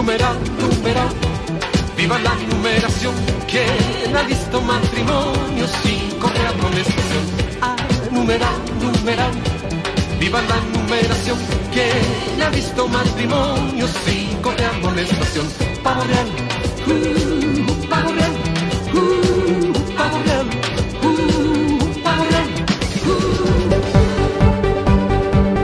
numeral, numeral. Viva la numeración, quien ha visto matrimonio sin correr amonestación. Ah, numeral, numeral. Viva la numeración, quien ha visto matrimonio sin correr amonestación. Pavo real, uh,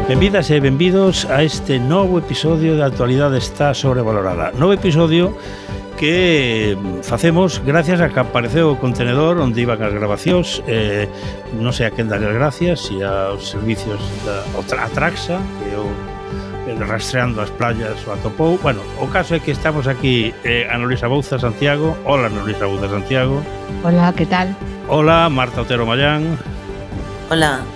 Benvidas e benvidos a este novo episodio de Actualidade está sobrevalorada. Novo episodio que facemos gracias a que apareceu o contenedor onde iban as grabacións eh, non sei a quen das gracias e aos servicios da a Traxa que eu eh, rastreando as playas o atopou. Bueno, o caso é que estamos aquí eh, Ana Luisa Bouza Santiago. Hola Ana Luisa Bouza Santiago. Hola, que tal? Hola Marta Otero Mayán Hola.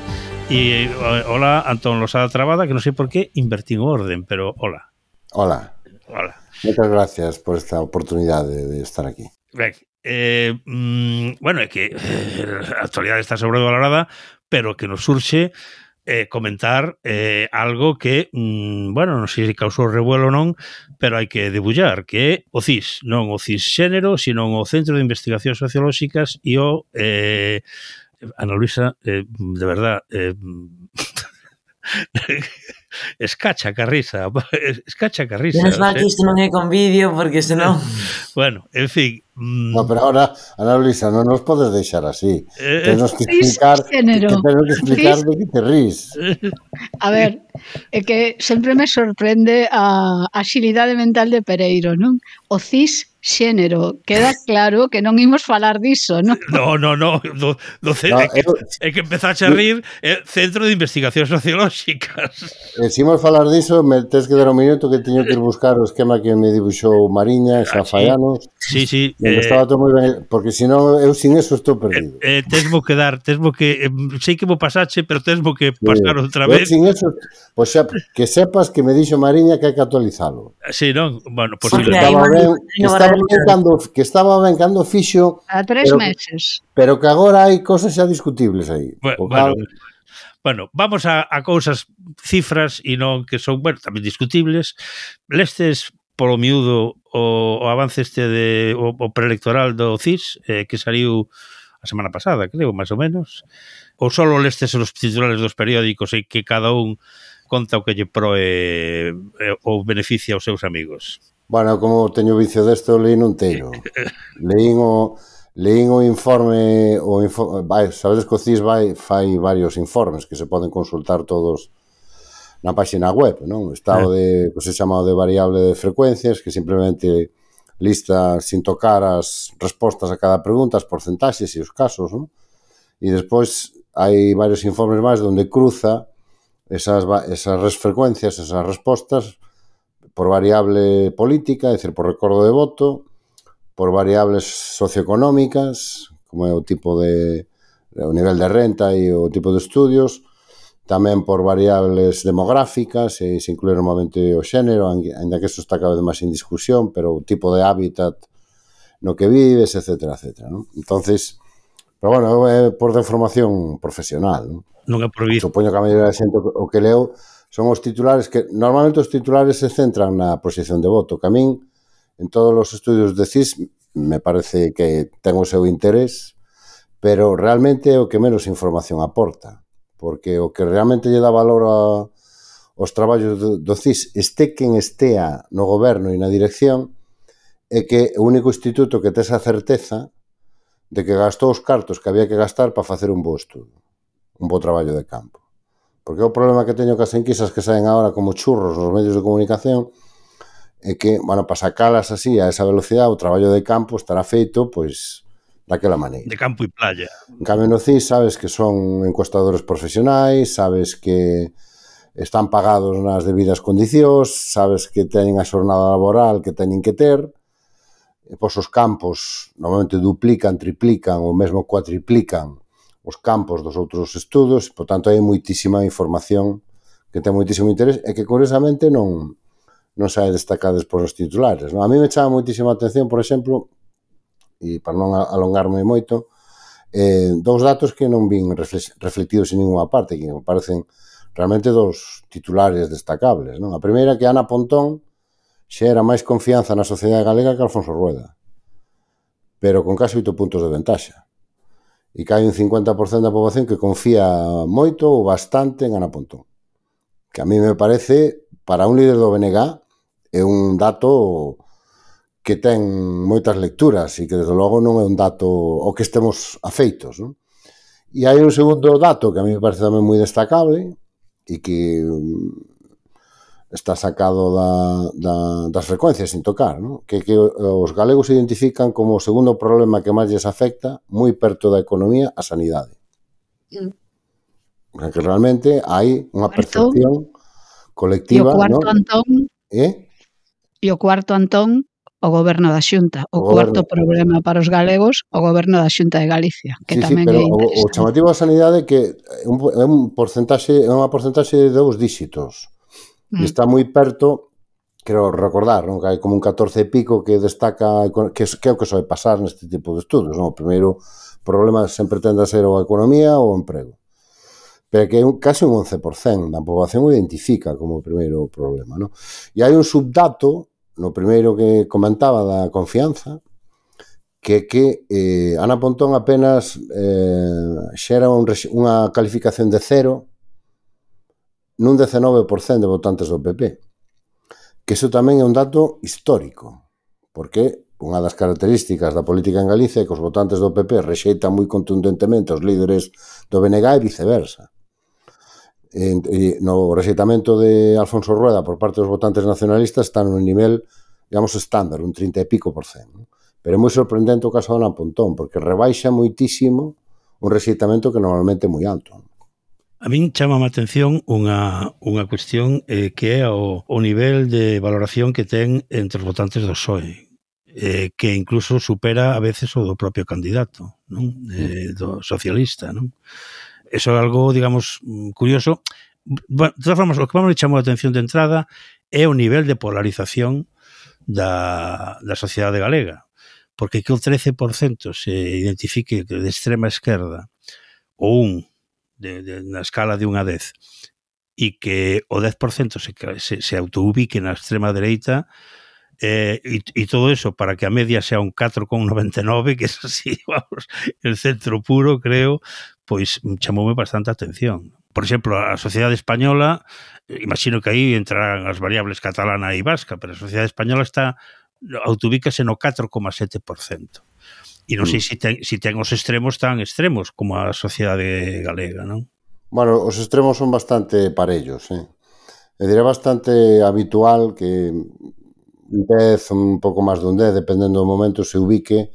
E eh, hola, Antón Losada Trabada, que non sei por qué invertí en orden, pero hola. Hola. Hola. Moitas gracias por esta oportunidade de estar aquí. Ben, eh, mm, bueno, é que eh, a actualidade está sobrevalorada, pero que nos surxe eh, comentar eh, algo que, mm, bueno, non sei se causou revuelo ou non, pero hai que debullar, que é o CIS, non o CIS Xénero, sino o Centro de Investigacións Sociolóxicas e o eh, Ana Luisa, eh, de verdad, eh, escacha carrisa, escacha carrisa. Menos mal que isto non é con vídeo, porque senón... bueno, en fin... Mmm... No, pero ahora, Ana Luisa, non nos podes deixar así. Eh, eh. Tenos que explicar, que tenos que explicar de que te rís. A ver, é que sempre me sorprende a axilidade mental de Pereiro, non? O CIS xénero. Queda claro que non imos falar diso, non? No, no, no. Do, do, no é, que, é que empezaxe a rir é Centro de Investigacións Sociolóxicas. E se imos falar diso, me tens que dar un minuto que teño que ir buscar o esquema que me dibuixou Mariña, ah, xa fai anos. Sí, sí. Me eh, estaba todo moi ben, porque senón eu sin eso estou perdido. Eh, eh, tesmo que dar, tesmo que... Eh, sei que mo pasache, pero tesmo que pasar sí, outra vez. Sin eso, pois xa, que sepas que me dixo Mariña que hai que actualizalo. Sí, non? Bueno, posible. Pues, estaba ben, estaba ben cando, que estaba ben cando fixo a tres pero, meses. pero que agora hai cosas xa discutibles aí. Bueno, cal... bueno, bueno, vamos a, a cousas cifras e non que son bueno, tamén discutibles. Lestes polo miúdo o, o avance este de o, o preelectoral do CIS eh, que saiu a semana pasada, creo, máis ou menos, ou só lestes os titulares dos periódicos e que cada un conta o que lle proe eh, ou beneficia aos seus amigos. Bueno, como teño vicio desto, leí non teiro. Leín o, leín o informe, o info, vai, sabedes que o CIS vai, fai varios informes que se poden consultar todos na páxina web, non? Está o eh. de, que se chama o de variable de frecuencias, que simplemente lista sin tocar as respostas a cada pregunta, as porcentaxes e os casos, non? E despois hai varios informes máis onde cruza esas, esas frecuencias, esas respostas, por variable política, é dicir, por recordo de voto, por variables socioeconómicas, como é o tipo de o nivel de renta e o tipo de estudios, tamén por variables demográficas, e se inclui normalmente o xénero, ainda que isto está cada vez máis en discusión, pero o tipo de hábitat no que vives, etc. etc ¿no? entonces pero bueno, é por deformación profesional. ¿no? non é por Supoño que a maioría da xente o que leo son os titulares que normalmente os titulares se centran na posición de voto. Que a min, en todos os estudios de CIS, me parece que ten o seu interés, pero realmente é o que menos información aporta, porque o que realmente lle dá valor a, os traballos do, do CIS, este quen estea no goberno e na dirección, é que o único instituto que tes a certeza de que gastou os cartos que había que gastar para facer un bo estudo, un bo traballo de campo. Porque o problema que teño cas enquisas que saen agora como churros nos medios de comunicación é que, bueno, para sacalas así a esa velocidade, o traballo de campo estará feito, pois, daquela maneira. De campo e playa. En cambio, no CIS sabes que son encuestadores profesionais, sabes que están pagados nas debidas condicións, sabes que teñen a xornada laboral que teñen que ter, e pois os campos normalmente duplican, triplican ou mesmo cuatriplican os campos dos outros estudos, por tanto hai moitísima información que ten moitísimo interés e que curiosamente non non sae destacades por os titulares. Non? A mí me chama moitísima atención, por exemplo, e para non alongarme moito, eh, dous datos que non vin refletidos en ninguna parte, que me parecen realmente dos titulares destacables. Non? A primeira que Ana Pontón xera máis confianza na sociedade galega que Alfonso Rueda, pero con casi oito puntos de ventaxa e cai un 50% da poboación que confía moito ou bastante en Ana Pontón. Que a mí me parece, para un líder do BNG, é un dato que ten moitas lecturas e que, desde logo, non é un dato o que estemos afeitos. Non? E hai un segundo dato que a mí me parece tamén moi destacable e que está sacado da, da, das frecuencias sin tocar, non? Que, que os galegos identifican como o segundo problema que máis lles afecta, moi perto da economía, a sanidade. Mm. Que realmente hai unha percepción colectiva. E o cuarto, ¿no? Antón, eh? e o cuarto, Antón, o goberno da Xunta. O, o cuarto goberno. problema para os galegos, o goberno da Xunta de Galicia, que sí, tamén sí, pero é o, o chamativo da sanidade que é un, é un porcentaxe, é unha porcentaxe de dous díxitos mm. está moi perto creo recordar, non? que hai como un 14 e pico que destaca que, que é o que soe pasar neste tipo de estudos, non? O primeiro problema sempre tende a ser a economía ou o emprego. Pero que un, case un 11% da poboación o identifica como o primeiro problema, non? E hai un subdato no primeiro que comentaba da confianza, que que eh, Ana Pontón apenas eh, xera un, unha calificación de cero nun 19% de votantes do PP. Que iso tamén é un dato histórico, porque unha das características da política en Galicia é que os votantes do PP rexeitan moi contundentemente os líderes do BNG e viceversa. E, e no rexeitamento de Alfonso Rueda por parte dos votantes nacionalistas está nun nivel, digamos, estándar, un 30 e pico por cento. Pero é moi sorprendente o caso de Ana Pontón, porque rebaixa moitísimo un rexeitamento que normalmente é moi alto. A min chama a atención unha, unha cuestión eh, que é o, o nivel de valoración que ten entre os votantes do PSOE, eh, que incluso supera a veces o do propio candidato, non? Eh, do socialista. Non? Eso é algo, digamos, mm, curioso. Bueno, de todas formas, o que vamos me chamou a atención de entrada é o nivel de polarización da, da sociedade galega. Porque que o 13% se identifique de extrema esquerda ou un de, de, na escala de 1 a 10 e que o 10% se, se, se autoubique na extrema dereita eh, e, e todo eso para que a media sea un 4,99 que es así, vamos, el centro puro creo, pois chamoume bastante atención. Por exemplo, a sociedade española, eh, imagino que aí entrarán as variables catalana e vasca, pero a sociedade española está autoubícase no 4,7%. E non sei mm. se ten, se ten os extremos tan extremos como a sociedade galega, non? Bueno, os extremos son bastante parellos, eh? E diré bastante habitual que un 10, un pouco máis dun 10, dependendo do momento, se ubique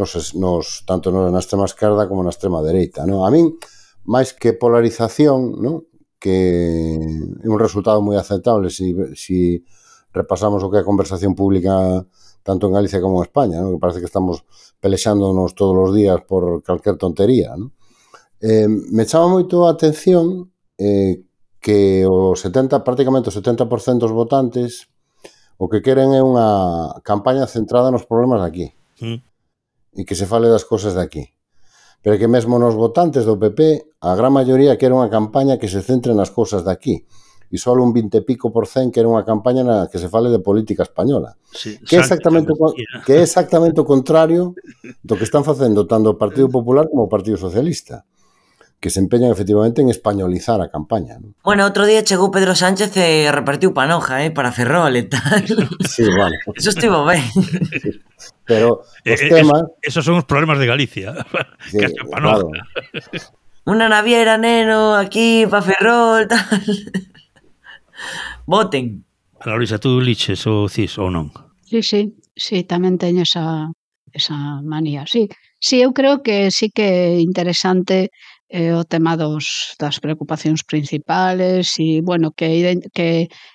nos, nos, tanto na extrema esquerda como na extrema dereita. Non? A min, máis que polarización, non? que é un resultado moi aceptable se si, si repasamos o que é a conversación pública tanto en Galicia como en España, ¿no? que parece que estamos pelexándonos todos os días por calquer tontería. ¿no? Eh, me chama moito a atención eh, que o 70, prácticamente o 70% dos votantes o que queren é unha campaña centrada nos problemas de aquí. Mm. E que se fale das cosas de aquí. Pero que mesmo nos votantes do PP, a gran maioría queren unha campaña que se centre nas cosas de aquí e só un 20 pico por cent que era unha campaña na que se fale de política española. Sí, que é exactamente que é exactamente o contrario do que están facendo tanto o Partido Popular como o Partido Socialista que se empeñan efectivamente en españolizar a campaña. ¿no? Bueno, outro día chegou Pedro Sánchez eh, e repartiu panoja, eh, para Ferrol e tal. Sí, vale. Eso estivo ben. Sí. Pero eh, os eh, temas... Esos son os problemas de Galicia. Sí, que panoja. Claro. Una naviera, neno, aquí, pa Ferrol, tal. Voten. Ana Luisa, tú liches o CIS ou non? Sí, sí, sí, tamén teño esa, esa manía, sí. Sí, eu creo que sí que é interesante eh, o tema dos, das preocupacións principales e, bueno, que, que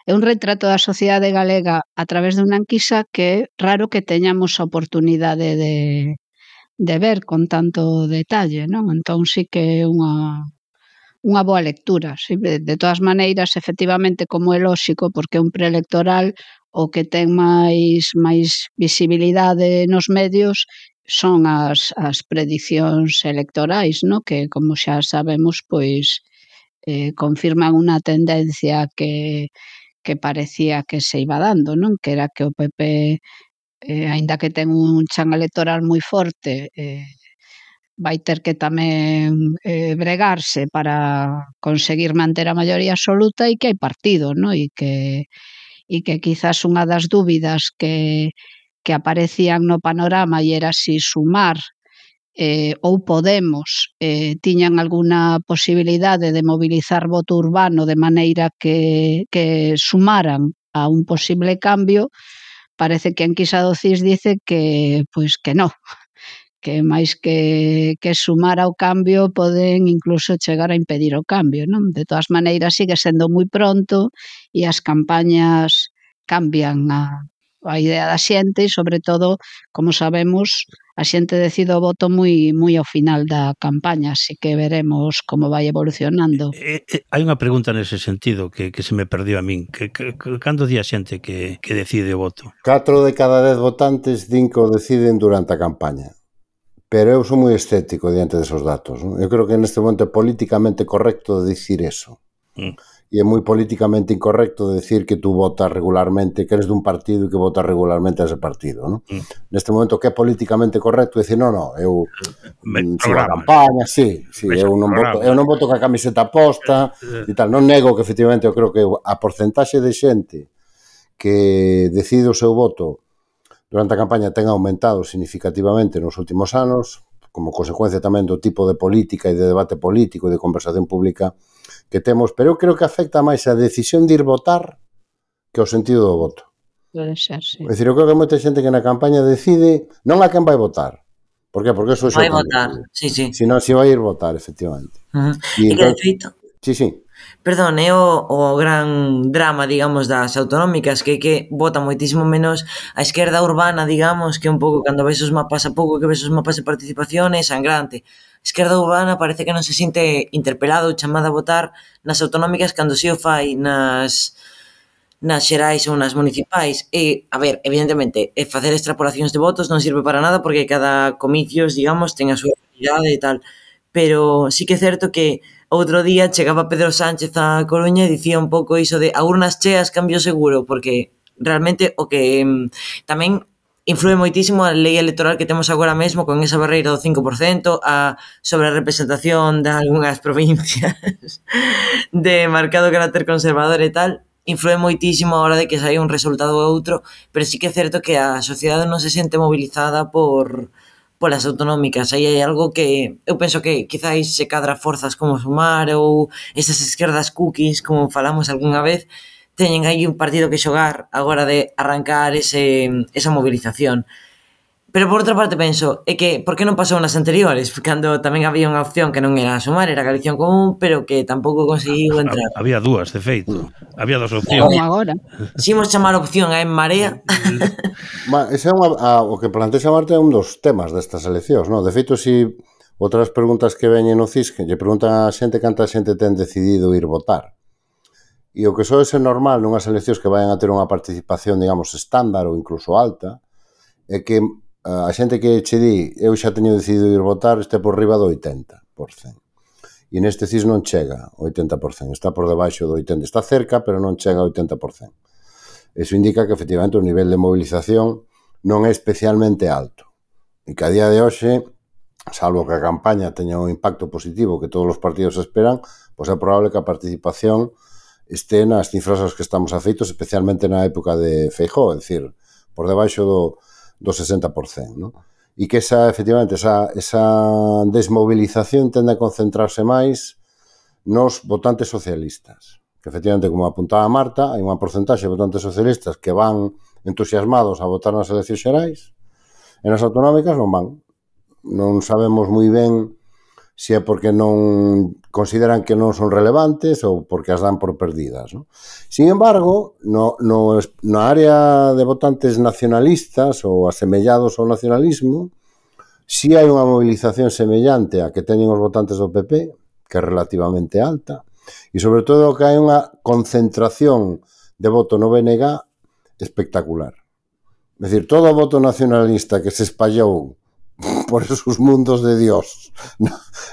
é un retrato da sociedade galega a través de unha enquisa que é raro que teñamos a oportunidade de, de ver con tanto detalle, non? Entón sí que é unha unha boa lectura. Sí? De todas maneiras, efectivamente, como é lóxico, porque un preelectoral o que ten máis máis visibilidade nos medios son as, as prediccións electorais, no? que, como xa sabemos, pois eh, confirman unha tendencia que, que parecía que se iba dando, non? que era que o PP, eh, aínda que ten un chan electoral moi forte, eh, vai ter que tamén eh, bregarse para conseguir manter a maioría absoluta e que hai partido, no? E que e que quizás unha das dúbidas que que aparecían no panorama e era si sumar eh, ou Podemos eh, tiñan alguna posibilidade de mobilizar voto urbano de maneira que, que sumaran a un posible cambio, parece que Anquisa do CIS dice que pois que no, que máis que, que sumar ao cambio poden incluso chegar a impedir o cambio. Non? De todas maneiras, sigue sendo moi pronto e as campañas cambian a, a idea da xente e, sobre todo, como sabemos, a xente decide o voto moi moi ao final da campaña, así que veremos como vai evolucionando. Eh, eh, hai unha pregunta nese sentido que, que se me perdió a min. Que, que, que, cando di a xente que, que decide o voto? 4 de cada 10 votantes, 5 deciden durante a campaña. Pero eu sou moi escéptico diante desos datos. Non? Eu creo que neste momento é políticamente correcto dicir eso. Mm. E é moi políticamente incorrecto decir que tú votas regularmente, que eres dun partido e que votas regularmente a ese partido. Non? Mm. Neste momento que é políticamente correcto decir, non, non, eu mm, Me a campaña, sí, sí eu, non voto, eu non voto ca camiseta posta e tal. Non nego que efectivamente eu creo que a porcentaxe de xente que decide o seu voto durante a campaña ten aumentado significativamente nos últimos anos, como consecuencia tamén do tipo de política e de debate político e de conversación pública que temos, pero eu creo que afecta máis a decisión de ir votar que o sentido do voto. Pode ser, sí. É dicir, eu creo que moita xente que na campaña decide non a quen vai votar, Por que? Porque eso é Vai votar, sí, sí. Si non, se si vai ir votar, efectivamente. Uh -huh. E, e entón... que, de feito... Sí, sí perdón, é o, o gran drama, digamos, das autonómicas, que é que vota moitísimo menos a esquerda urbana, digamos, que un pouco cando ves os mapas a pouco que ves os mapas de participación é sangrante. A esquerda urbana parece que non se sinte interpelado ou chamada a votar nas autonómicas cando si o fai nas nas xerais ou nas municipais. E, a ver, evidentemente, e facer extrapolacións de votos non sirve para nada porque cada comicios, digamos, ten a súa realidade e tal. Pero sí que é certo que outro día chegaba Pedro Sánchez a Coruña e dicía un pouco iso de a urnas cheas cambio seguro, porque realmente o que mm, tamén influe moitísimo a lei electoral que temos agora mesmo con esa barreira do 5% a sobre a representación de algunhas provincias de marcado carácter conservador e tal, influe moitísimo a hora de que saia un resultado ou outro, pero sí que é certo que a sociedade non se sente mobilizada por, polas autonómicas. Aí hai algo que eu penso que quizáis se cadra forzas como Sumar ou esas esquerdas cookies, como falamos algunha vez, teñen aí un partido que xogar agora de arrancar ese, esa movilización. Pero por outra parte penso, é que por que non pasou nas anteriores? Cando tamén había unha opción que non era a sumar, era Galición Común, pero que tampouco conseguiu ah, entrar. Ah, había dúas, de feito. Mm. Había dos opcións. Como agora. Si imos chamar opción a En Marea. Ma, ese é unha, a, o que plantexa Marte é un dos temas destas eleccións, non? De feito, si outras preguntas que veñen no CIS, que lle preguntan a xente canta xente ten decidido ir votar. E o que só é normal nunhas eleccións que vayan a ter unha participación, digamos, estándar ou incluso alta, é que a xente que che di eu xa teño decidido ir votar este por riba do 80%. E neste CIS non chega o 80%, está por debaixo do 80%, está cerca, pero non chega ao 80%. Eso indica que efectivamente o nivel de movilización non é especialmente alto. E que a día de hoxe, salvo que a campaña teña un impacto positivo que todos os partidos esperan, pois é probable que a participación este nas cifras aos que estamos afeitos, especialmente na época de Feijó, é dicir, por debaixo do do 60%. Non? E que esa, efectivamente, esa, esa desmobilización tende a concentrarse máis nos votantes socialistas. Que efectivamente, como apuntaba Marta, hai unha porcentaxe de votantes socialistas que van entusiasmados a votar nas eleccións xerais, e nas autonómicas non van. Non sabemos moi ben se é porque non consideran que non son relevantes ou porque as dan por perdidas. No? Sin embargo, no, no, na área de votantes nacionalistas ou asemellados ao nacionalismo, si hai unha movilización semellante a que teñen os votantes do PP, que é relativamente alta, e sobre todo que hai unha concentración de voto no BNG espectacular. É dicir, todo o voto nacionalista que se espallou por esos mundos de Dios.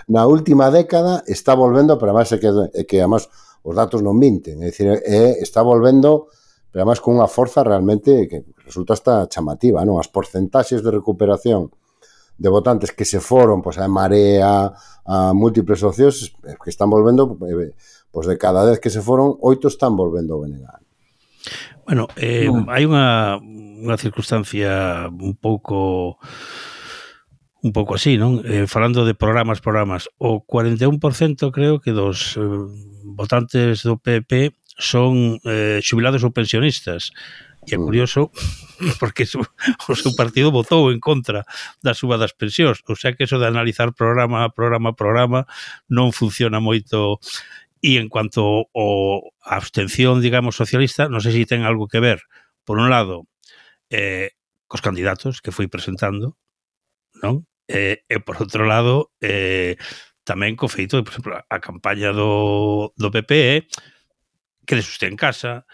Na última década está volvendo, pero además é que, é que además os datos non minten, é dicir, é, está volvendo pero además con unha forza realmente que resulta hasta chamativa, non? As porcentaxes de recuperación de votantes que se foron pois, a Marea, a múltiples socios eh, que están volvendo, eh, pois de cada 10 que se foron, oito están volvendo ao BNG. Bueno, eh, no. hai unha, unha circunstancia un pouco un pouco así, non? Eh, falando de programas, programas, o 41% creo que dos eh, votantes do PP son eh, xubilados ou pensionistas. E é mm. curioso porque o seu partido votou en contra da suba das pensións, ou sea que eso de analizar programa a programa programa non funciona moito e en cuanto ao abstención, digamos, socialista, non sei se ten algo que ver, por un lado, eh, cos candidatos que foi presentando, non? E, e por outro lado, eh, tamén co feito por exemplo, a campaña do, do PPE que les usted en casa,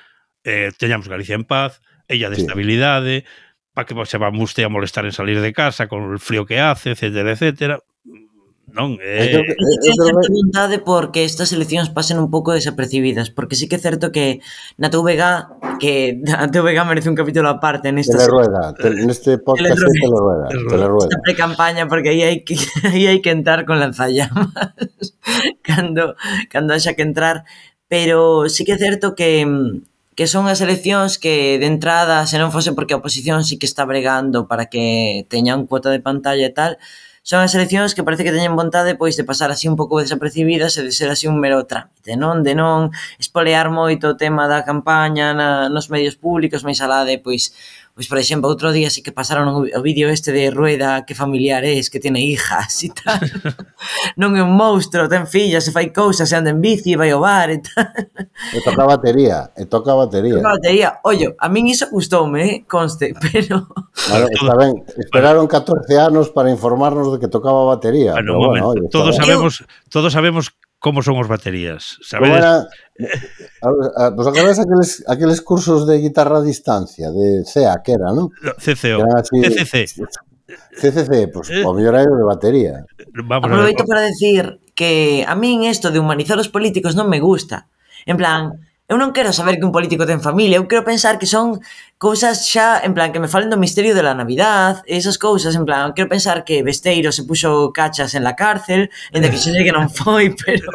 eh, teñamos Galicia en paz, ella de sí. estabilidade, para que se vamos usted a molestar en salir de casa con el frío que hace, etcétera, etcétera. Non, é... Eh... Tenho vontade porque estas eleccións pasen un pouco desapercibidas, porque sí que é certo que na TVG que a TVG merece un capítulo aparte nesta Telerueda, tel, neste podcast de é Telerueda, Telerueda. telerueda. Esta campaña porque aí hai que aí hai que entrar con lanzallamas cando cando haxa que entrar, pero sí que é certo que que son as eleccións que de entrada, se non fose porque a oposición sí que está bregando para que teñan cuota de pantalla e tal, Son as eleccións que parece que teñen vontade pois de pasar así un pouco desapercibidas e de ser así un mero trámite, non? De non espolear moito o tema da campaña na, nos medios públicos, máis alá de pois Pois, por exemplo, outro día sí que pasaron o vídeo este de Rueda que familiar es, que tiene hijas e tal. non é un monstro, ten fillas, se fai cousas, se anda en bici, vai ao bar e tal. E toca batería, e toca batería. Toca batería. Ollo, a min iso gustoume, eh, conste, pero... Claro, está ben. Esperaron 14 anos para informarnos de que tocaba batería. Bueno, pero bueno, bueno, oye, todos sabemos, todos sabemos como son os baterías? Sabedes? Era, a, a, vos acordás aqueles, aqueles cursos de guitarra a distancia, de CEA, que era, non? CCO, así, CCC. CCC, pois, eh, o mellor de batería. Vamos Aproveito para decir que a min isto de humanizar os políticos non me gusta. En plan, eu non quero saber que un político ten familia, eu quero pensar que son cousas xa, en plan, que me falen do misterio de la Navidad, esas cousas, en plan, quero pensar que Besteiro se puxo cachas en la cárcel, ainda que xe que non foi, pero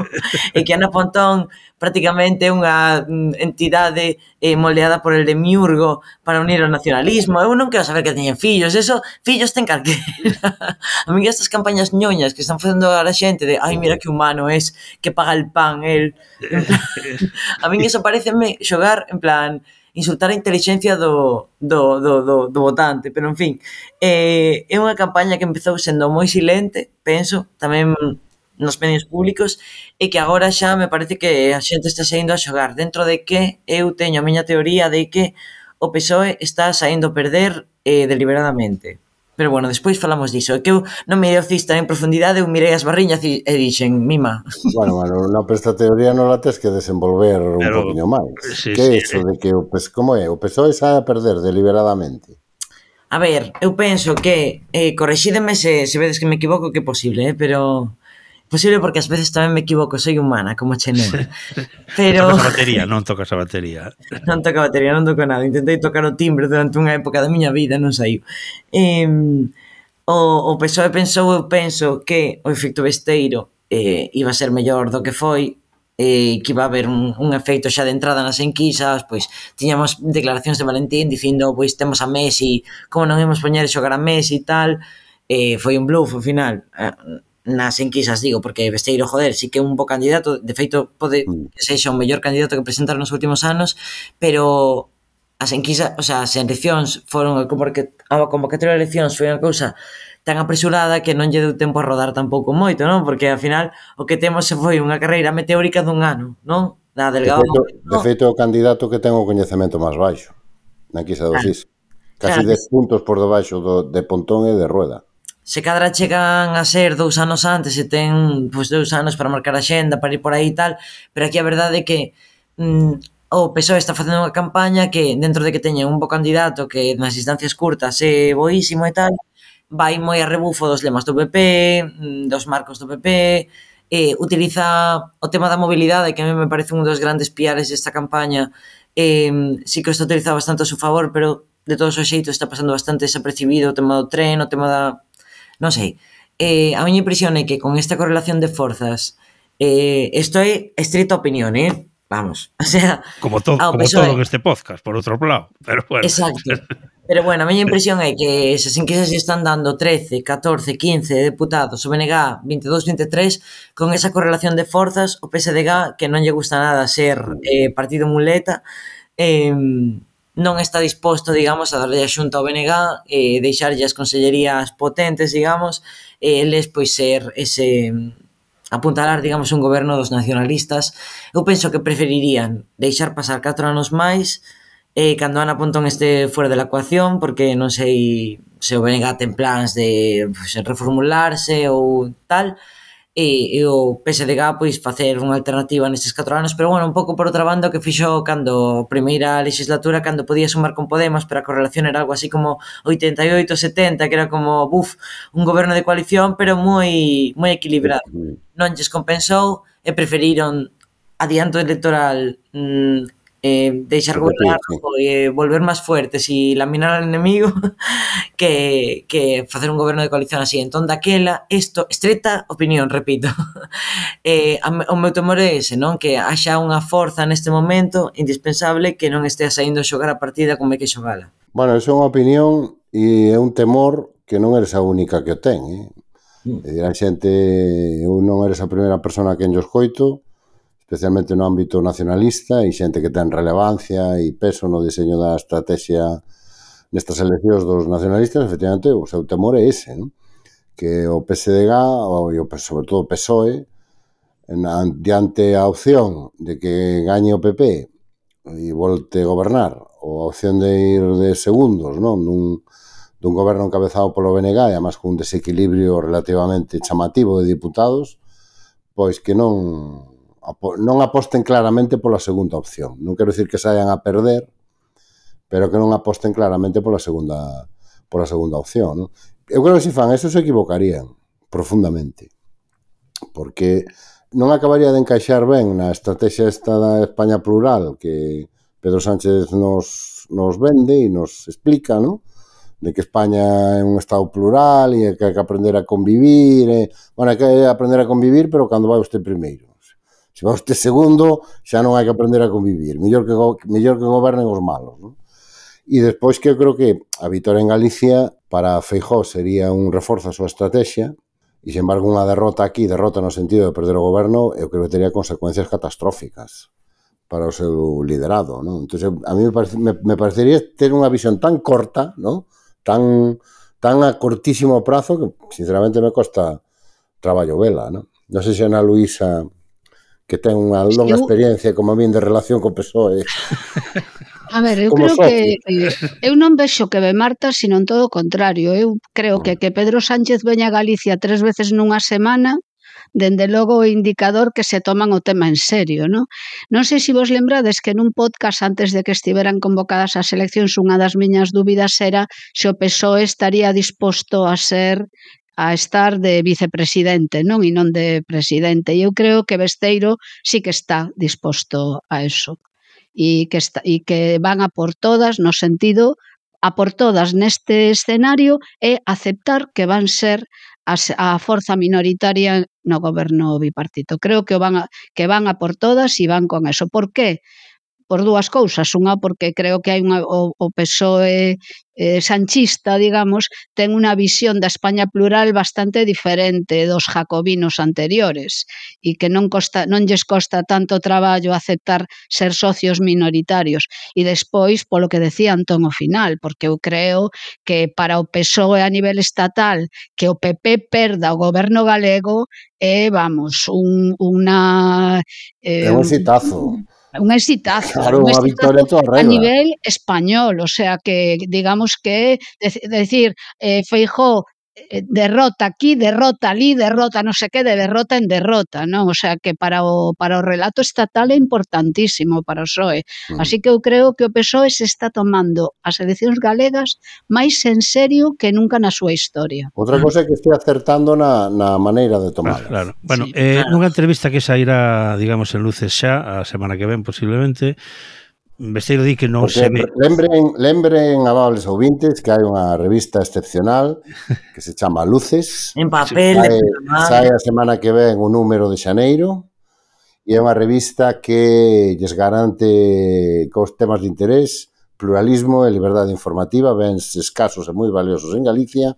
e que Ana Pontón prácticamente unha mm, entidade eh, moldeada por el de Miurgo para unir o nacionalismo. Eu non quero saber que teñen fillos, eso, fillos ten calquera. A mí estas campañas ñoñas que están facendo a la xente de, ai, mira que humano es, que paga el pan, el... a mí eso pareceme xogar, en plan, insultar a inteligencia do, do, do, do, do votante, pero en fin, eh, é unha campaña que empezou sendo moi silente, penso, tamén nos medios públicos e que agora xa me parece que a xente está saindo a xogar dentro de que eu teño a miña teoría de que o PSOE está saindo a perder eh, deliberadamente. Pero bueno, despois falamos diso. É que eu non me cista en profundidade, eu mirei as barriñas e, e dixen, mima. Bueno, bueno, no, pero esta teoría non la tes que desenvolver un pero, poquinho máis. Sí, que sí, iso sí. de que o PSOE, como é? O PSOE xa a perder deliberadamente. A ver, eu penso que, eh, correxídeme se, se vedes que me equivoco, que é posible, eh, pero Posible porque ás veces tamén me equivoco, soy humana, como Chenena. Pero... tocas a batería, non tocas a batería. non toca a batería, non toco nada. Intentei tocar o timbre durante unha época da miña vida, non saiu. Eh, o, o PSOE pensou, eu penso, que o efecto besteiro eh, iba a ser mellor do que foi, eh, que iba a haber un, un efeito xa de entrada nas enquisas, pois tiñamos declaracións de Valentín dicindo, pois temos a Messi, como non imos poñer xogar a Messi e tal, eh, foi un bluff ao final. Eh, nas enquisas, digo, porque Besteiro, joder, sí que é un bo candidato, de feito pode mm. que sexa o mellor candidato que presentaron nos últimos anos, pero as enquisas, o sea, as eleccións foron como que a convocatoria de eleccións foi unha cousa tan apresurada que non lle deu tempo a rodar tampouco moito, non? Porque ao final o que temos foi unha carreira meteórica dun ano, non? Da Delgado. De feito, no. de feito o candidato que ten o coñecemento máis baixo na enquisa do claro. Casi claro. 10 puntos por debaixo do, de Pontón e de Rueda se cadra chegan a ser dous anos antes e ten pois, dous anos para marcar a xenda, para ir por aí e tal, pero aquí a verdade é que mm, o PSOE está facendo unha campaña que dentro de que teñen un bo candidato que nas distancias curtas é boísimo e tal, vai moi a rebufo dos lemas do PP, mm, dos marcos do PP, eh, utiliza o tema da mobilidade, que a mí me parece un dos grandes piares desta campaña, eh, sí que está utilizado bastante a seu favor, pero de todos os xeitos está pasando bastante desapercibido o tema do tren, o tema da non sei. Eh, a miña impresión é que con esta correlación de forzas eh, isto é estrita opinión, eh? Vamos, o sea... Como, to, como todo en este podcast, por outro lado. Pero bueno. Exacto. Pero bueno, a miña impresión é que esas enquisas están dando 13, 14, 15 deputados, o BNG 22, 23, con esa correlación de forzas, o PSDG, que non lle gusta nada ser eh, partido muleta, eh, non está disposto, digamos, a darlle a xunta ao BNG e eh, deixarlle as consellerías potentes, digamos, e eles pois ser ese apuntalar, digamos, un goberno dos nacionalistas. Eu penso que preferirían deixar pasar 4 anos máis eh, cando Ana Pontón este fora da ecuación, porque non sei se o BNG ten plans de pues, reformularse ou tal, e, e o PSDG pois facer unha alternativa nestes 4 anos, pero bueno, un pouco por outra banda o que fixo cando a primeira legislatura cando podía sumar con Podemos, pero a correlación era algo así como 88, 70, que era como, buf, un goberno de coalición, pero moi moi equilibrado. Non lles compensou e preferiron adianto electoral mm, eh, deixar gobernar, eh, volver máis fuertes e laminar ao enemigo que, que facer un goberno de coalición así. Entón, daquela, isto, estreta opinión, repito, eh, o meu temor é ese, non? Que haxa unha forza neste momento indispensable que non estea saindo a xogar a partida como é que xogala. Bueno, é unha opinión e é un temor que non eres a única que o ten, eh? Mm. E a xente, eu non eres a primeira persona que enllo escoito, especialmente no ámbito nacionalista e xente que ten relevancia e peso no diseño da estrategia nestas eleccións dos nacionalistas, efectivamente, o seu temor é ese, non? que o PSDG, o, e o, sobre todo o PSOE, en, diante a opción de que gañe o PP e volte a gobernar, ou a opción de ir de segundos, non? Nun, dun goberno encabezado polo BNG, e además cun desequilibrio relativamente chamativo de diputados, pois que non non aposten claramente pola segunda opción. Non quero dicir que saian a perder, pero que non aposten claramente pola segunda pola segunda opción, non? Eu creo que se fan eso se equivocarían profundamente. Porque non acabaría de encaixar ben na estrategia esta da España plural que Pedro Sánchez nos, nos vende e nos explica, non? de que España é un estado plural e que hai que aprender a convivir, e, bueno, hai que aprender a convivir, pero cando vai usted primeiro. Se va usted segundo, xa non hai que aprender a convivir. Mellor que, mellor que gobernen os malos. Non? E despois que eu creo que a vitória en Galicia para Feijó sería un reforzo a súa estrategia, e, sen embargo, unha derrota aquí, derrota no sentido de perder o goberno, eu creo que tería consecuencias catastróficas para o seu liderado. Non? Entón, a mí me, parece, me, me parecería ter unha visión tan corta, non? tan, tan a cortísimo prazo, que sinceramente me costa traballo vela. Non, non sei se Ana Luisa que ten unha longa eu... experiencia como min de relación co PSOE. A ver, eu como creo socio. que eh, eu non vexo que ve Marta, sino en todo o contrario. Eu creo que que Pedro Sánchez veña a Galicia tres veces nunha semana dende logo o indicador que se toman o tema en serio, non? Non sei se vos lembrades que nun podcast antes de que estiveran convocadas as eleccións unha das miñas dúbidas era se o PSOE estaría disposto a ser a estar de vicepresidente, non? E non de presidente. E eu creo que Besteiro sí que está disposto a eso. E que, está, e que van a por todas no sentido a por todas neste escenario e aceptar que van ser a, a forza minoritaria no goberno bipartito. Creo que van a, que van a por todas e van con eso. Por qué? por dúas cousas. Unha porque creo que hai unha, o, o PSOE eh, sanchista, digamos, ten unha visión da España plural bastante diferente dos jacobinos anteriores e que non costa non lles costa tanto traballo aceptar ser socios minoritarios. E despois, polo que decía Antón ao final, porque eu creo que para o PSOE a nivel estatal que o PP perda o goberno galego é, eh, vamos, un, unha... Eh, é un citazo un exitazo. Claro, un exitazo victoria. A nivel español, o sea que digamos que, decir, eh, Feijó Eh, derrota aquí, derrota ali, derrota non sei que, de derrota en derrota, non? O sea, que para o, para o relato estatal é importantísimo para o PSOE. Así que eu creo que o PSOE se está tomando as eleccións galegas máis en serio que nunca na súa historia. Outra cosa é que estea acertando na, na maneira de tomar. Claro, ah, claro. Bueno, sí, eh, claro. nunha entrevista que sairá, digamos, en luces xa, a semana que ven posiblemente, Besteiro di que non pues se ve. Lembren, lembren amables ouvintes que hai unha revista excepcional que se chama Luces. En papel. Sae, sae a semana que ven o número de Xaneiro e é unha revista que lles garante cos temas de interés, pluralismo e liberdade informativa, ben escasos e moi valiosos en Galicia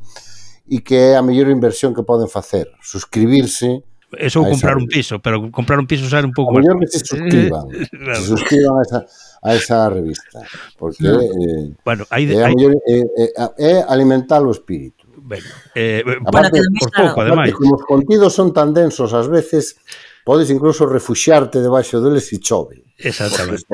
e que é a mellor inversión que poden facer, suscribirse Eso ou comprar un piso, pero comprar un piso xa un pouco... A mellor que se suscriban, se suscriban a esa, a esa revista. Porque no. eh, bueno, hai, é, hai... Mellor, é, é, é alimentar o espírito. Ben, eh, para aparte, por pouco, ademais. Como os contidos son tan densos, ás veces podes incluso refuxiarte debaixo deles e chove. Exactamente.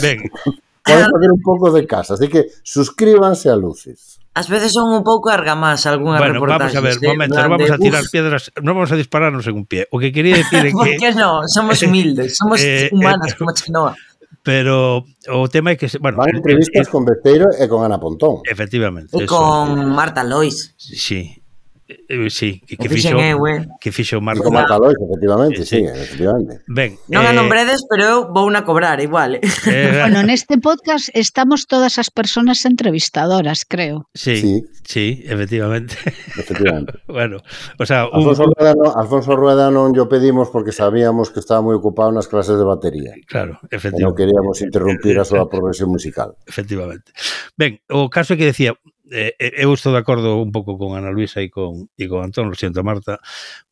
ben, Poden fazer un pouco de casa, así que suscríbanse a Luces. As veces son un pouco argamás algunhas bueno, reportaxes. Bueno, vamos a ver, ¿eh? momento, Grande, vamos a tirar uf. piedras, non vamos a dispararnos en un pie. O que quería decir é que... Por que non? Somos humildes, somos eh, eh humanas eh, como Chenoa. Pero o tema é que... Bueno, Van entrevistas eh, con Besteiro e con Ana Pontón. Efectivamente. E con. Marta Lois. Sí, Eh, eh, sí, que, que fixo, é, eh. que fixo Marco. Marco Marcalois, efectivamente, sí, sí, efectivamente. Ben, non eh, a nombredes, pero eu vou na cobrar igual. Eh, eh bueno, neste podcast estamos todas as persoas entrevistadoras, creo. Sí, sí, sí efectivamente. Efectivamente. bueno, o sea, un... Alfonso, Rueda non, Alfonso Rueda non yo pedimos porque sabíamos que estaba moi ocupado nas clases de batería. Claro, efectivamente. E non queríamos interrumpir a súa progresión musical. Efectivamente. Ben, o caso é que decía, Eh, eh, eu estou de acordo un pouco con Ana Luisa e con, e con Antón, lo siento Marta,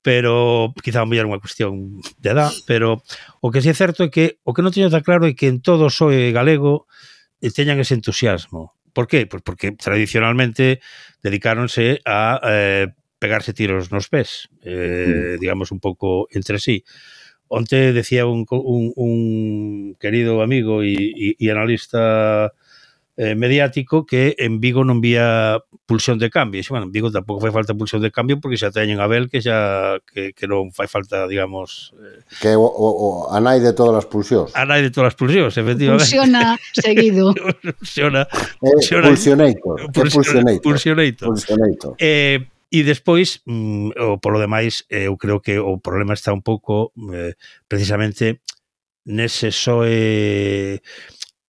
pero quizá mellor unha cuestión de edad, pero o que sí é certo é que o que non teño tan claro é que en todo o soe galego e teñan ese entusiasmo. Por qué? Pois porque tradicionalmente dedicáronse a eh, pegarse tiros nos pés, eh, mm. digamos un pouco entre sí. Onte decía un, un, un querido amigo e, e, e analista eh, mediático que en Vigo non vía pulsión de cambio. E, bueno, en Vigo tampouco fai falta pulsión de cambio porque xa teñen a Bel que xa que, que non fai falta, digamos... Eh, que o, o, o anai de todas as pulsións. Anai de todas as pulsións, efectivamente. Pulsiona seguido. pulsiona, pulsiona, eh, pulsioneito. Pulsioneito. Pulsioneito. pulsioneito. Eh, E despois, mm, o polo demais, eh, eu creo que o problema está un pouco eh, precisamente nese soe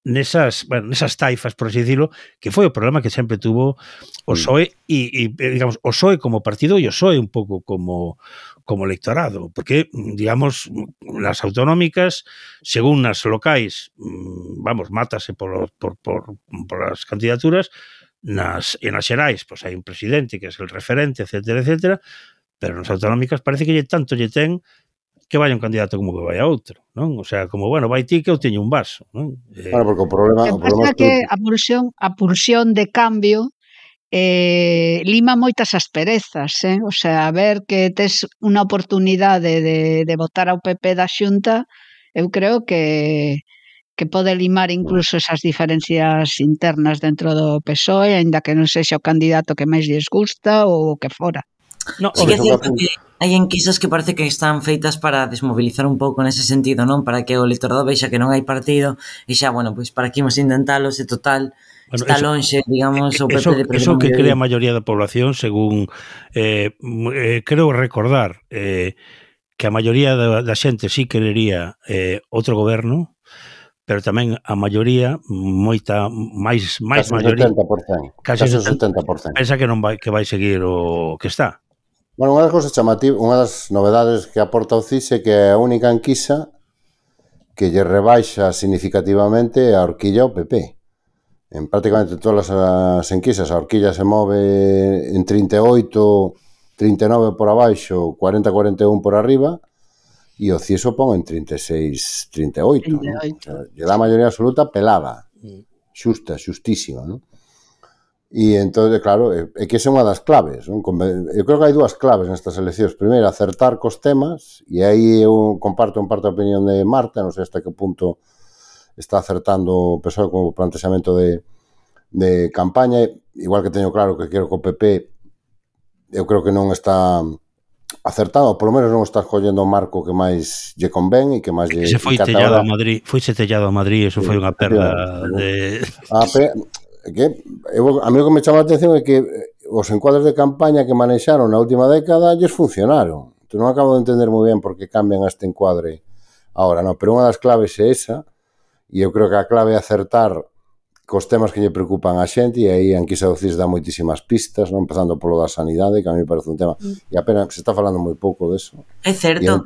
nesas, bueno, nesas taifas, por así decirlo, que foi o problema que sempre tuvo o mm. PSOE e, e digamos, o PSOE como partido e o PSOE un pouco como como electorado, porque digamos nas autonómicas, según nas locais, mm, vamos, mátase por, por, por, por as candidaturas, nas, e nas xerais, pois hai un presidente que é el referente, etcétera, etcétera, pero nas autonómicas parece que lle tanto lle ten que vai un candidato como que vai a outro, non? O sea, como, bueno, vai ti que eu teño un vaso, non? Eh, claro, porque o problema... O problema que a pulsión, a pulsión de cambio eh, lima moitas asperezas, eh? o sea, a ver que tes unha oportunidade de, de votar ao PP da xunta, eu creo que que pode limar incluso esas diferencias internas dentro do PSOE, aínda que non sexa o candidato que máis lles gusta ou o que fora. No, sí, que é que hai enquisas que parece que están feitas para desmobilizar un pouco nese sentido, non? Para que o electorado vexa que non hai partido e xa, bueno, pois para que imos intentalo e total bueno, está eso, longe, digamos, o PP eso, de Eso que crea a maioría da población, según eh, eh, creo recordar eh, que a maioría da, da xente sí querería eh, outro goberno, pero tamén a maioría moita máis máis casi maioría, 70%, casi, casi 70%. Pensa que non vai que vai seguir o que está. Bueno, unha das cousas chamativas, unha das novedades que aporta o CIS é que é a única enquisa que lle rebaixa significativamente a horquilla ao PP. En prácticamente todas as enquisas a horquilla se move en 38, 39 por abaixo, 40, 41 por arriba, e o CIS o pon en 36, 38. 38. ¿no? O sea, lle dá a maioría absoluta pelada, mm. xusta, xustísima, non? E entón, claro, eh, é que esa é unha das claves. Non? Eu creo que hai dúas claves nestas eleccións. Primeiro, acertar cos temas, e aí eu comparto un parte a opinión de Marta, non sei hasta que punto está acertando o PSOE como plantexamento de, de campaña. Igual que teño claro que quero que o PP eu creo que non está acertado, polo menos non está collendo o marco que máis lle convén e que máis lle... Se foi tellado a Madrid, foi se tellado a Madrid, eso foi unha perda de... Ah, a, pe, que eu, a mí o que me chama a atención é que eh, os encuadres de campaña que manexaron na última década lles funcionaron. Entón, non acabo de entender moi ben por que cambian este encuadre ahora, non, pero unha das claves é esa, e eu creo que a clave é acertar cos temas que lle preocupan a xente e aí a enquisa do CIS dá moitísimas pistas, non empezando polo da sanidade, que a mí me parece un tema mm. e apenas se está falando moi pouco deso. É certo.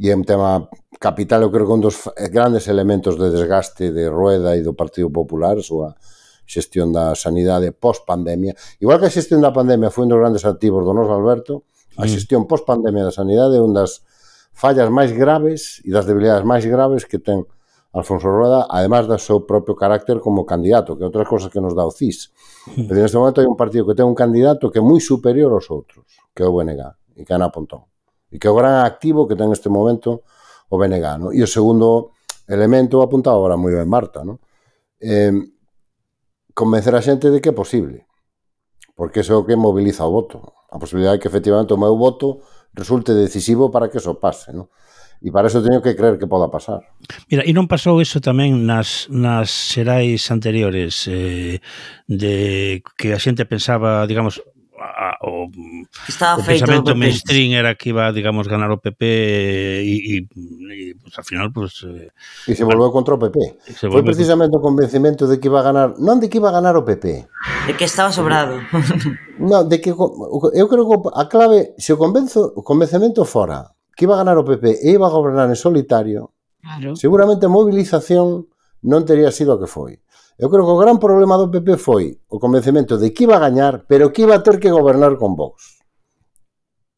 E é un tema capital, eu creo que un dos eh, grandes elementos de desgaste de Rueda e do Partido Popular, súa, so xestión da sanidade post-pandemia. Igual que a xestión da pandemia foi un dos grandes activos do noso Alberto, a mm. xestión post-pandemia da sanidade é un das fallas máis graves e das debilidades máis graves que ten Alfonso Rueda, además do seu propio carácter como candidato, que é outras cousas que nos dá o CIS. Mm. Pero neste momento hai un partido que ten un candidato que é moi superior aos outros, que é o BNG, e que é Ana Pontón. E que é o gran activo que ten neste momento o BNG. No? E o segundo elemento apuntado agora moi ben Marta. No? Eh, convencer a xente de que é posible. Porque eso é o que mobiliza o voto. A posibilidade de que efectivamente o meu voto resulte decisivo para que eso pase, non? E para eso teño que creer que poda pasar. Mira, e non pasou eso tamén nas, nas xerais anteriores eh, de que a xente pensaba, digamos, o, Estaba o pensamento mainstream era que iba, digamos, ganar o PP e, e, e pues, al final, pues... Eh, e se volveu contra o PP. Foi precisamente o convencimento de que iba a ganar, non de que iba a ganar o PP. De que estaba sobrado. Non, de que eu creo que a clave, se o convenzo, o convencemento fora que iba a ganar o PP e iba a gobernar en solitario, claro. seguramente a movilización non teria sido a que foi. Eu creo que o gran problema do PP foi o convencemento de que iba a gañar, pero que iba a ter que gobernar con Vox.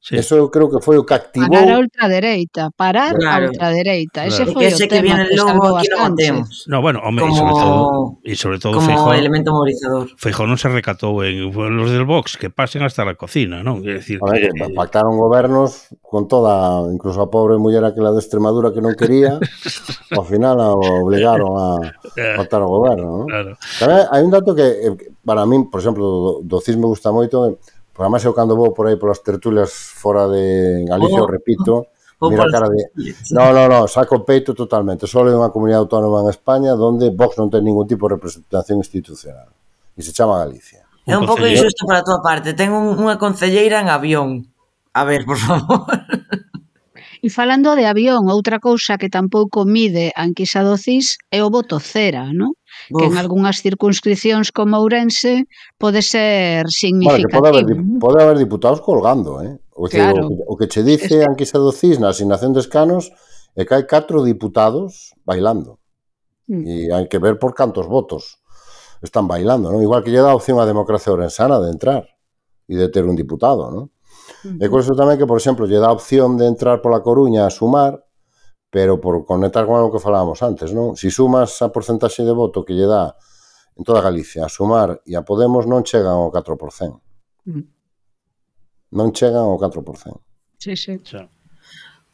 Sí. Eso eu creo que foi o que activou. Parar a ultradereita, parar claro. a ultradereita. Ese claro. foi ese o tema que viene que logo aquí non temos. No, bueno, home, como, sobre todo, e sobre todo como Feijó, elemento mobilizador. Feijó non se recatou en los del Vox que pasen hasta la cocina, non? Quer decir Oye, que, que pactaron gobernos con toda, incluso a pobre muller aquela de Extremadura que non quería, ao final a obligaron a pactar o goberno, non? Claro. Tamén hai un dato que eh, para min, por exemplo, do, do CIS me gusta moito, Por además eu cando vou por aí polas tertulias fora de Galicia, oh, repito, oh, oh mira oh, cara de... No, no, no, saco peito totalmente. Só é unha comunidade autónoma en España onde Vox non ten ningún tipo de representación institucional. E se chama Galicia. É un, un pouco injusto para a tua parte. Ten un, unha concelleira en avión. A ver, por favor. E falando de avión, outra cousa que tampouco mide a enquisa do CIS é o voto cera, non? que en algunhas circunscripcións como Ourense pode ser significativo. Bueno, que pode, haber, pode haber diputados colgando, eh? O, claro. que, o que che dice este... Anquisa do CIS na asignación de escanos é que hai catro diputados bailando. Mm. E hai que ver por cantos votos están bailando, non? Igual que lle dá opción a democracia orensana de entrar e de ter un diputado, non? Uh -huh. E curioso tamén que, por exemplo, lle dá a opción de entrar pola Coruña a sumar, pero por conectar con algo que falábamos antes, non? Si sumas a porcentaxe de voto que lle dá en toda Galicia a sumar e a Podemos non chegan ao 4%. Mm. Non chegan ao 4%. Sí, sí. Xa.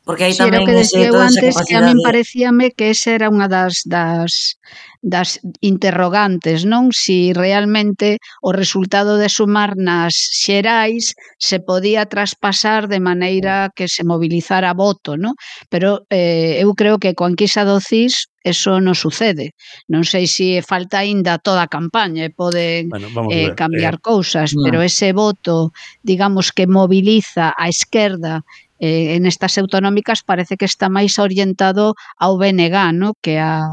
Porque aí tamén que ese, eu antes que a min parecíame que esa era unha das, das, das interrogantes, non? Si realmente o resultado de sumar nas xerais se podía traspasar de maneira que se mobilizara voto, non? Pero eh, eu creo que coa enquisa do CIS eso non sucede. Non sei se falta aínda toda a campaña e poden bueno, eh, eh, cambiar eh, cousas, no. pero ese voto, digamos, que mobiliza a esquerda eh, en estas autonómicas parece que está máis orientado ao BNG, no? que a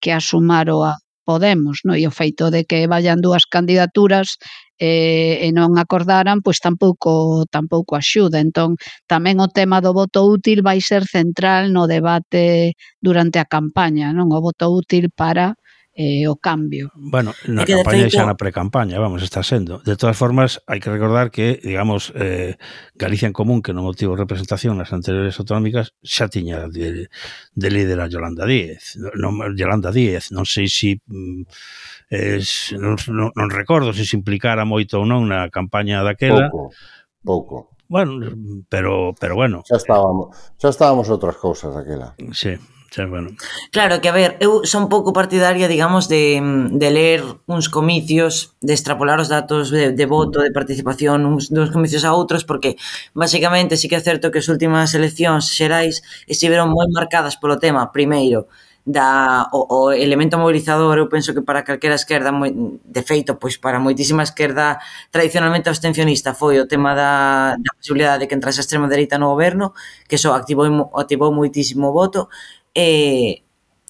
que a sumar o a Podemos, no? e o feito de que vayan dúas candidaturas eh, e non acordaran, pois tampouco tampouco axuda. Entón, tamén o tema do voto útil vai ser central no debate durante a campaña, non? O voto útil para eh, o cambio. Bueno, na que campaña feito... xa na precampaña, vamos, está sendo. De todas formas, hai que recordar que, digamos, eh, Galicia en Común, que non obtivo representación nas anteriores autonómicas, xa tiña de, de líder a Yolanda Díez. Non, Yolanda Díez, non sei se si, mm, es, non, non, non recordo se se implicara moito ou non na campaña daquela. Pouco, pouco. Bueno, pero, pero bueno. Xa estábamos, xa estábamos outras cousas daquela. Sí. Xa, bueno. Claro, que a ver, eu son pouco partidaria, digamos, de, de ler uns comicios, de extrapolar os datos de, de voto, de participación uns dos comicios a outros, porque basicamente sí que é certo que as últimas eleccións xerais estiveron moi marcadas polo tema, primeiro, da o, o elemento mobilizador eu penso que para calquera esquerda moi, de feito, pois para moitísima esquerda tradicionalmente abstencionista foi o tema da, da posibilidade de que entrase a extrema dereita no goberno que só activou, activou moitísimo voto E,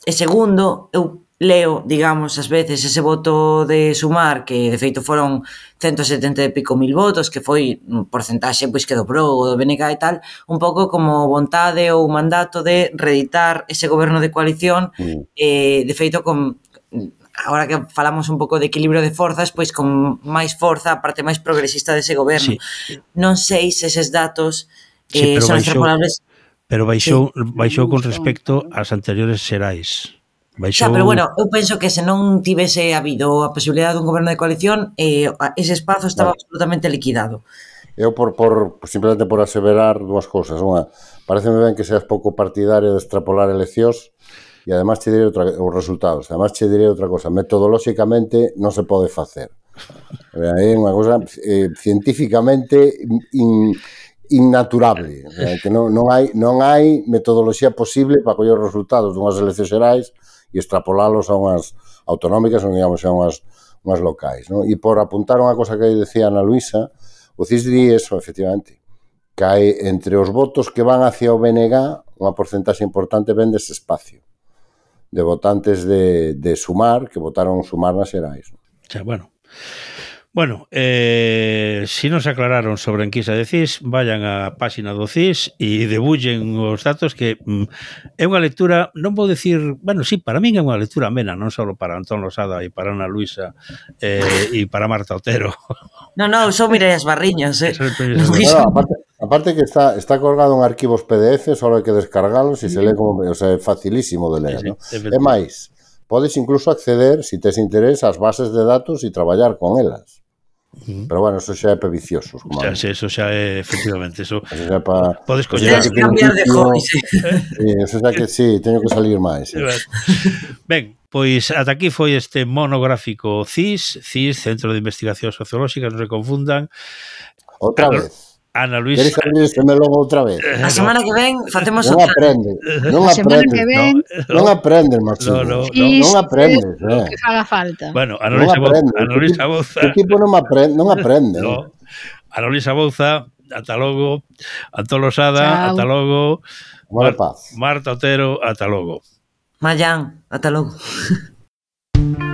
e segundo, eu leo, digamos, ás veces ese voto de sumar que de feito foron 170 e pico mil votos, que foi un porcentaxe pois que dobrou o do BNG e tal, un pouco como vontade ou mandato de reeditar ese goberno de coalición mm. eh, de feito con agora que falamos un pouco de equilibrio de forzas, pois con máis forza a parte máis progresista dese goberno. Sí. Non sei se eses datos eh, sí, son extrapolables pero baixou, sí. baixou con respecto ás anteriores xerais. Baixou... Xa, pero bueno, eu penso que se non tivese habido a posibilidade dun goberno de coalición, eh, ese espazo estaba vale. absolutamente liquidado. Eu por, por simplemente por aseverar dúas cousas. Unha, pareceme ben que seas pouco partidario de extrapolar eleccións e además che direi outra, os resultados. Además che direi outra cosa, metodolóxicamente non se pode facer. Eh, é unha cousa eh, científicamente in, innaturable, eh, que non, non, hai, non hai metodoloxía posible para coller os resultados dunhas eleccións xerais e extrapolalos a unhas autonómicas ou, digamos, a unhas, unhas locais. Non? E por apuntar unha cosa que decía Ana Luisa, o CIS di eso, efectivamente, cae entre os votos que van hacia o BNG unha porcentaxe importante ven dese espacio de votantes de, de Sumar que votaron Sumar nas xerais. Xa, bueno. Bueno, eh, se si non se aclararon sobre a enquisa de CIS, vayan á páxina do CIS e debullen os datos que mm, é unha lectura, non vou decir, bueno, sí, para min é unha lectura amena, non só para Antón Losada e para Ana Luisa eh, e para Marta Otero. Non, non, son Mireas Barriños. eh. Son Mireas Bueno, aparte, aparte que está está colgado en arquivos PDF, só hai que descargalos e se lee como, o sea, é facilísimo de ler, sí, sí, ¿no? E máis, podes incluso acceder, se si tes interés, ás bases de datos e traballar con elas. Mm. Pero bueno, eso xa é para viciosos. Como xa, xa, eso xa é, efectivamente, eso... Eso xa pa... Podes coñer... Xa que cambiar de hobby, sí. sí. Eso xa que sí, teño que salir máis. Sí. Ben, pois ata aquí foi este monográfico CIS, CIS, Centro de Investigación Sociolóxica, non se confundan. Outra vez. Ana Luisa. Queres abrir este melón outra vez? Eh, A semana que ven facemos non aprende, non aprende, que ven... non, non aprende, Maximo. No, no, no, non aprende. eh. que faga falta. Bueno, Ana Luisa, non aprende, Ana Luisa Bouza. O tipo non aprende, non aprende. No. ¿eh? Ana Luisa Bouza, ata logo. Antón Losada, ata logo. Mar paz. Marta Otero, ata logo. Mayán, ata logo.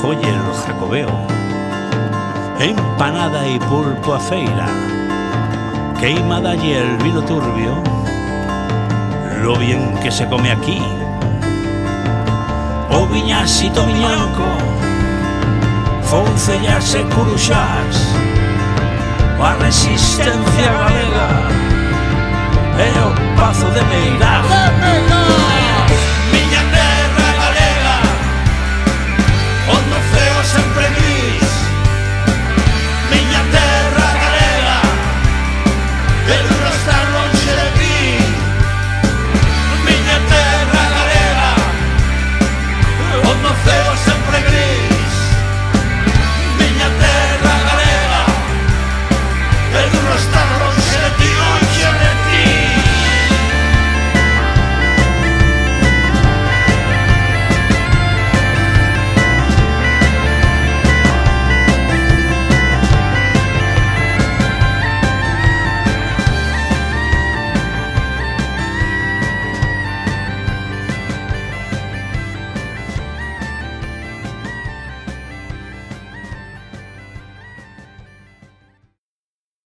joller no jacobeo. Empanada e pulpo a feira. Queima dalle el vino turbio. Lo bien que se come aquí. O viñasito miñanco, Foncellas e curuxás A resistencia galega E o pazo de Meirás